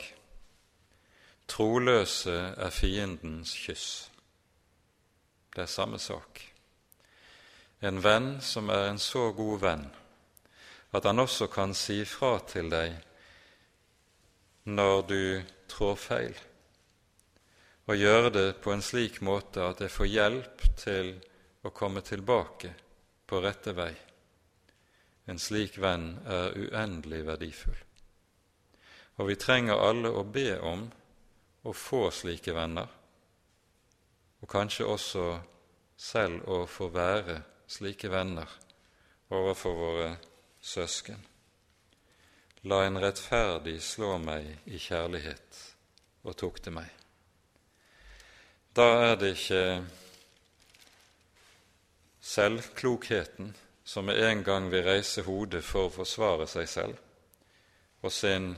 troløse er fiendens kyss. Det er samme sak. En venn som er en så god venn at han også kan si fra til deg når du trår feil, og gjøre det på en slik måte at jeg får hjelp til å komme tilbake på rette vei. En slik venn er uendelig verdifull. Og vi trenger alle å be om å få slike venner, og kanskje også selv å få være slike venner overfor våre søsken. La en rettferdig slå meg i kjærlighet og tukte meg. Da er det ikke selvklokheten som med en gang vil reise hodet for å forsvare seg selv og sin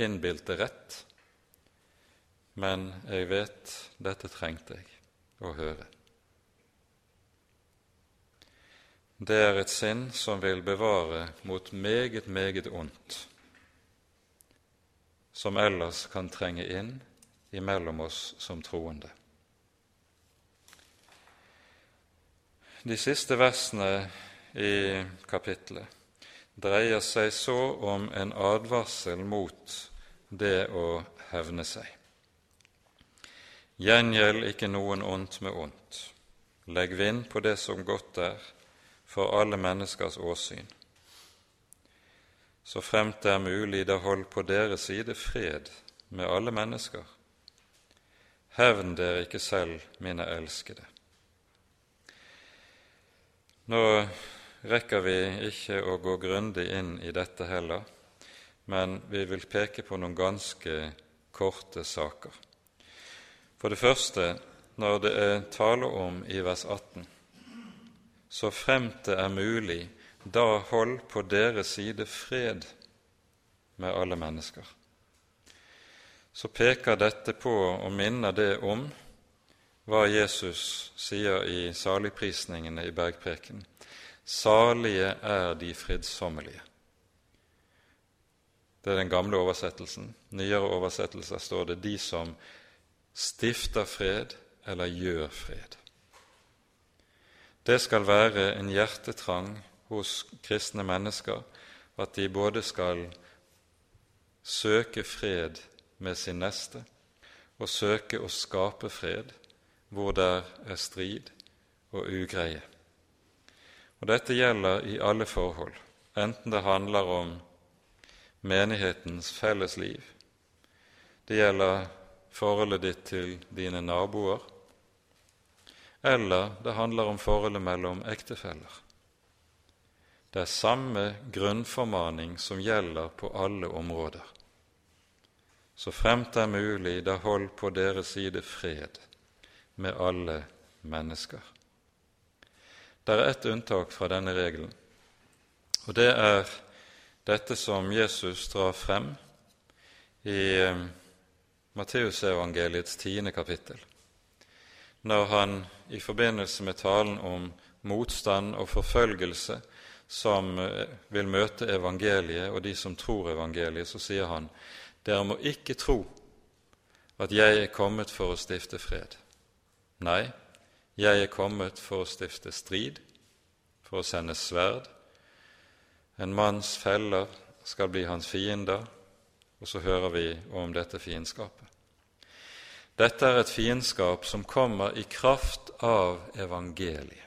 innbilte rett, men jeg vet dette trengte jeg å høre. Det er et sinn som vil bevare mot meget, meget ondt, som ellers kan trenge inn imellom oss som troende. De siste versene i kapittelet dreier seg så om en advarsel mot det å hevne seg. Gjengjeld ikke noen ondt med ondt. Legg vind på det som godt er, for alle menneskers åsyn. Så fremt det er mulig, da hold på deres side fred med alle mennesker. Hevn dere ikke selv, mine elskede. Nå rekker vi ikke å gå grundig inn i dette heller, men vi vil peke på noen ganske korte saker. For det første, når det er tale om i vers 18, så fremt det er mulig, da hold på deres side fred med alle mennesker. Så peker dette på og minner det om hva Jesus sier i saligprisningene i bergpreken. Salige er de fridsommelige. Det er den gamle oversettelsen. Nyere oversettelser står det 'de som stifter fred eller gjør fred'. Det skal være en hjertetrang hos kristne mennesker at de både skal søke fred med sin neste og søke å skape fred hvor der er strid og ugreie. Og Dette gjelder i alle forhold, enten det handler om menighetens felles liv, det gjelder forholdet ditt til dine naboer, eller det handler om forholdet mellom ektefeller. Det er samme grunnformaning som gjelder på alle områder. Så fremt det er mulig, da hold på deres side fred med alle mennesker. Det er ett unntak fra denne regelen, og det er dette som Jesus drar frem i eh, Matteusevangeliets tiende kapittel, når han i forbindelse med talen om motstand og forfølgelse som eh, vil møte evangeliet og de som tror evangeliet, så sier han dere må ikke tro at jeg er kommet for å stifte fred. Nei, jeg er kommet for å stifte strid, for å sende sverd. En manns feller skal bli hans fiender, og så hører vi om dette fiendskapet. Dette er et fiendskap som kommer i kraft av evangeliet,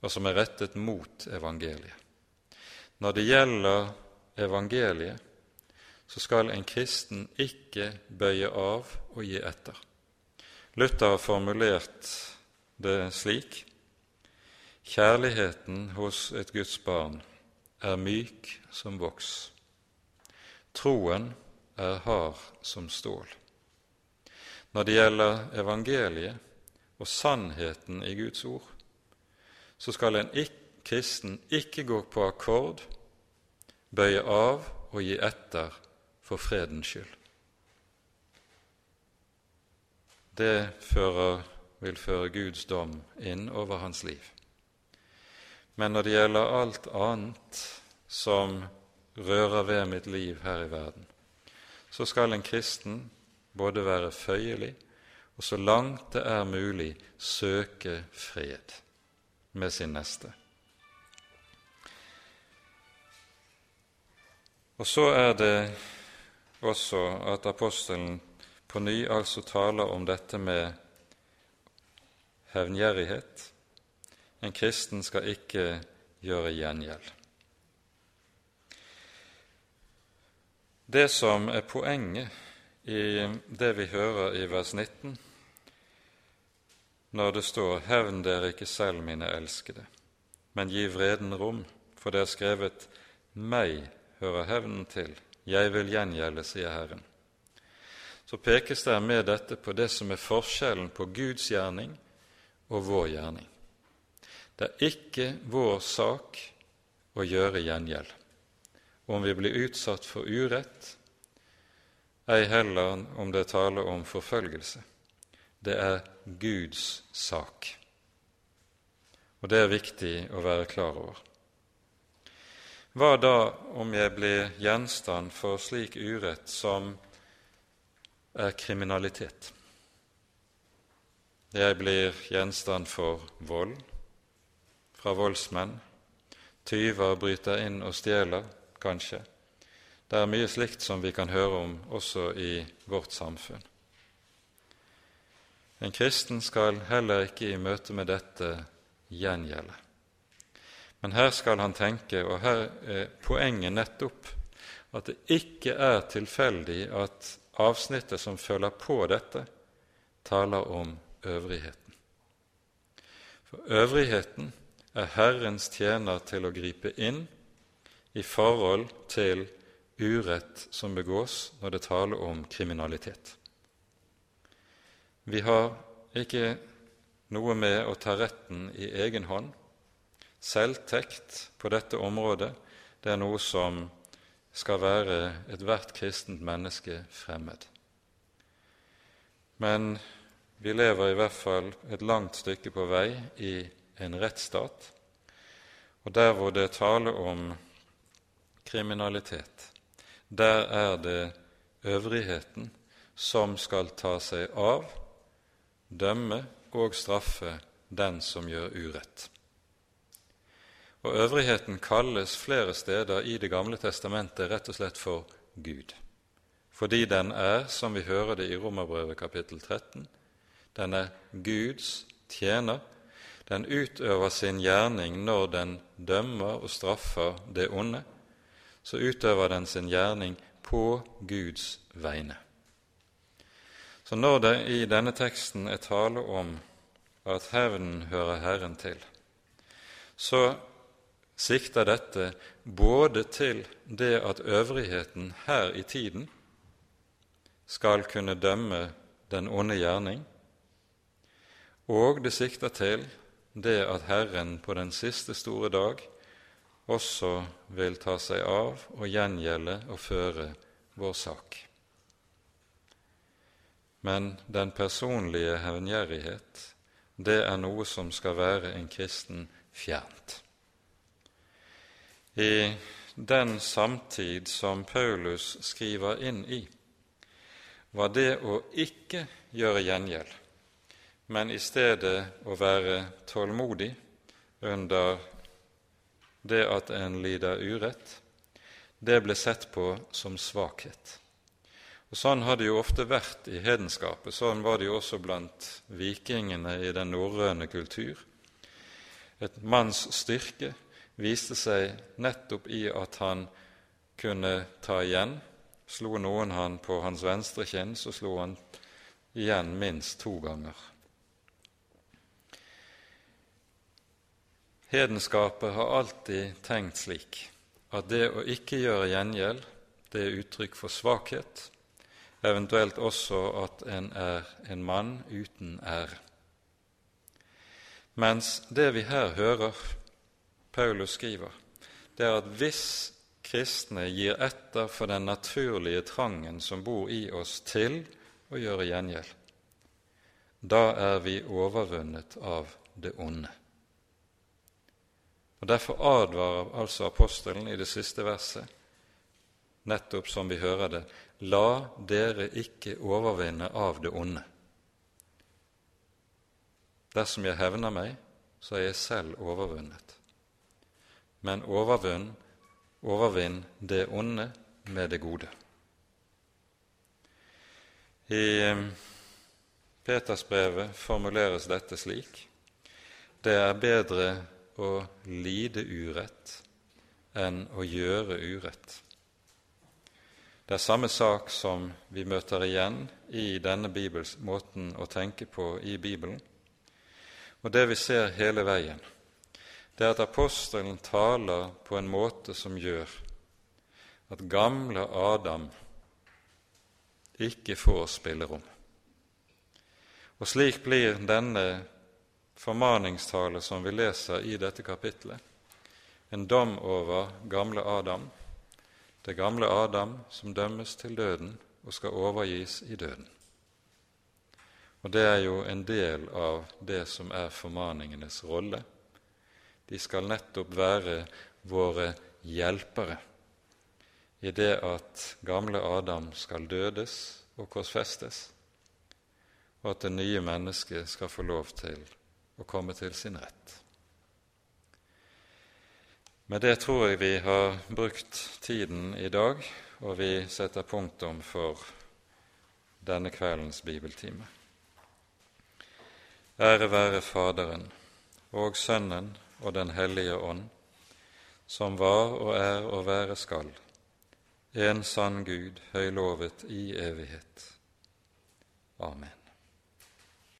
og som er rettet mot evangeliet. Når det gjelder evangeliet, så skal en kristen ikke bøye av og gi etter. Luther har formulert det slik Kjærligheten hos et Guds barn er myk som voks. Troen er hard som stål. Når det gjelder evangeliet og sannheten i Guds ord, så skal en kristen ikke gå på akkord, bøye av og gi etter for fredens skyld. det fører, vil føre Guds dom inn over hans liv. Men når det gjelder alt annet som rører ved mitt liv her i verden, så skal en kristen både være føyelig og så langt det er mulig søke fred med sin neste. Og så er det også at apostelen på ny altså taler om dette med hevngjerrighet. En kristen skal ikke gjøre gjengjeld. Det som er poenget i det vi hører i vers 19, når det står 'Hevn dere ikke selv, mine elskede, men gi vreden rom', for det er skrevet 'Meg hører hevnen til, jeg vil gjengjelde', sier Herren så pekes det med dette på det som er forskjellen på Guds gjerning og vår gjerning. Det er ikke vår sak å gjøre gjengjeld. Om vi blir utsatt for urett, ei heller om det er tale om forfølgelse. Det er Guds sak. Og det er viktig å være klar over. Hva da om jeg blir gjenstand for slik urett som er kriminalitet? Jeg blir gjenstand for vold fra voldsmenn. Tyver bryter inn og stjeler, kanskje. Det er mye slikt som vi kan høre om også i vårt samfunn. En kristen skal heller ikke i møte med dette gjengjelde. Men her skal han tenke, og her er poenget nettopp at det ikke er tilfeldig at avsnittet som følger på dette, taler om øvrigheten. For øvrigheten er Herrens tjener til å gripe inn i forhold til urett som begås når det taler om kriminalitet. Vi har ikke noe med å ta retten i egen hånd, Selvtekt på dette området det er noe som skal være ethvert kristent menneske fremmed. Men vi lever i hvert fall et langt stykke på vei i en rettsstat, og der hvor det er tale om kriminalitet, der er det øvrigheten som skal ta seg av, dømme og straffe den som gjør urett. Og øvrigheten kalles flere steder i Det gamle testamentet rett og slett for Gud, fordi den er, som vi hører det i Romerbrevet kapittel 13, den er Guds tjener. Den utøver sin gjerning når den dømmer og straffer det onde. Så utøver den sin gjerning på Guds vegne. Så når det i denne teksten er tale om at hevnen hører Herren til, så sikter dette både til det at øvrigheten her i tiden skal kunne dømme den onde gjerning, og det sikter til det at Herren på den siste store dag også vil ta seg av og gjengjelde og føre vår sak. Men den personlige hevngjerrighet, det er noe som skal være en kristen fjernt i den samtid som Paulus skriver inn i, var det å ikke gjøre gjengjeld, men i stedet å være tålmodig under det at en lider urett, det ble sett på som svakhet. Og Sånn har det jo ofte vært i hedenskapet. Sånn var det jo også blant vikingene i den norrøne kultur. Et manns styrke viste seg nettopp i at han kunne ta igjen. Slo noen han på hans venstre kinn, så slo han igjen minst to ganger. Hedenskapet har alltid tenkt slik at det å ikke gjøre gjengjeld, det er uttrykk for svakhet, eventuelt også at en er en mann uten ære. Mens det vi her hører, Paulus skriver, det er at hvis kristne gir etter for den naturlige trangen som bor i oss til å gjøre gjengjeld, da er vi overvunnet av det onde. Og Derfor advarer altså apostelen i det siste verset, nettopp som vi hører det, la dere ikke overvinne av det onde. Dersom jeg hevner meg, så er jeg selv overvunnet men overvinn, overvinn det onde med det gode. I eh, Petersbrevet formuleres dette slik.: Det er bedre å lide urett enn å gjøre urett. Det er samme sak som vi møter igjen i denne Bibels, måten å tenke på i Bibelen, og det vi ser hele veien det er at apostelen taler på en måte som gjør at gamle Adam ikke får spillerom. Og slik blir denne formaningstale som vi leser i dette kapitlet, en dom over gamle Adam, det gamle Adam som dømmes til døden og skal overgis i døden. Og det er jo en del av det som er formaningenes rolle. De skal nettopp være våre hjelpere i det at gamle Adam skal dødes og korsfestes, og at det nye mennesket skal få lov til å komme til sin rett. Med det tror jeg vi har brukt tiden i dag, og vi setter punktum for denne kveldens bibeltime. Ære være Faderen og Sønnen og Den hellige ånd, som var og er og være skal, en sann Gud, høylovet i evighet. Amen.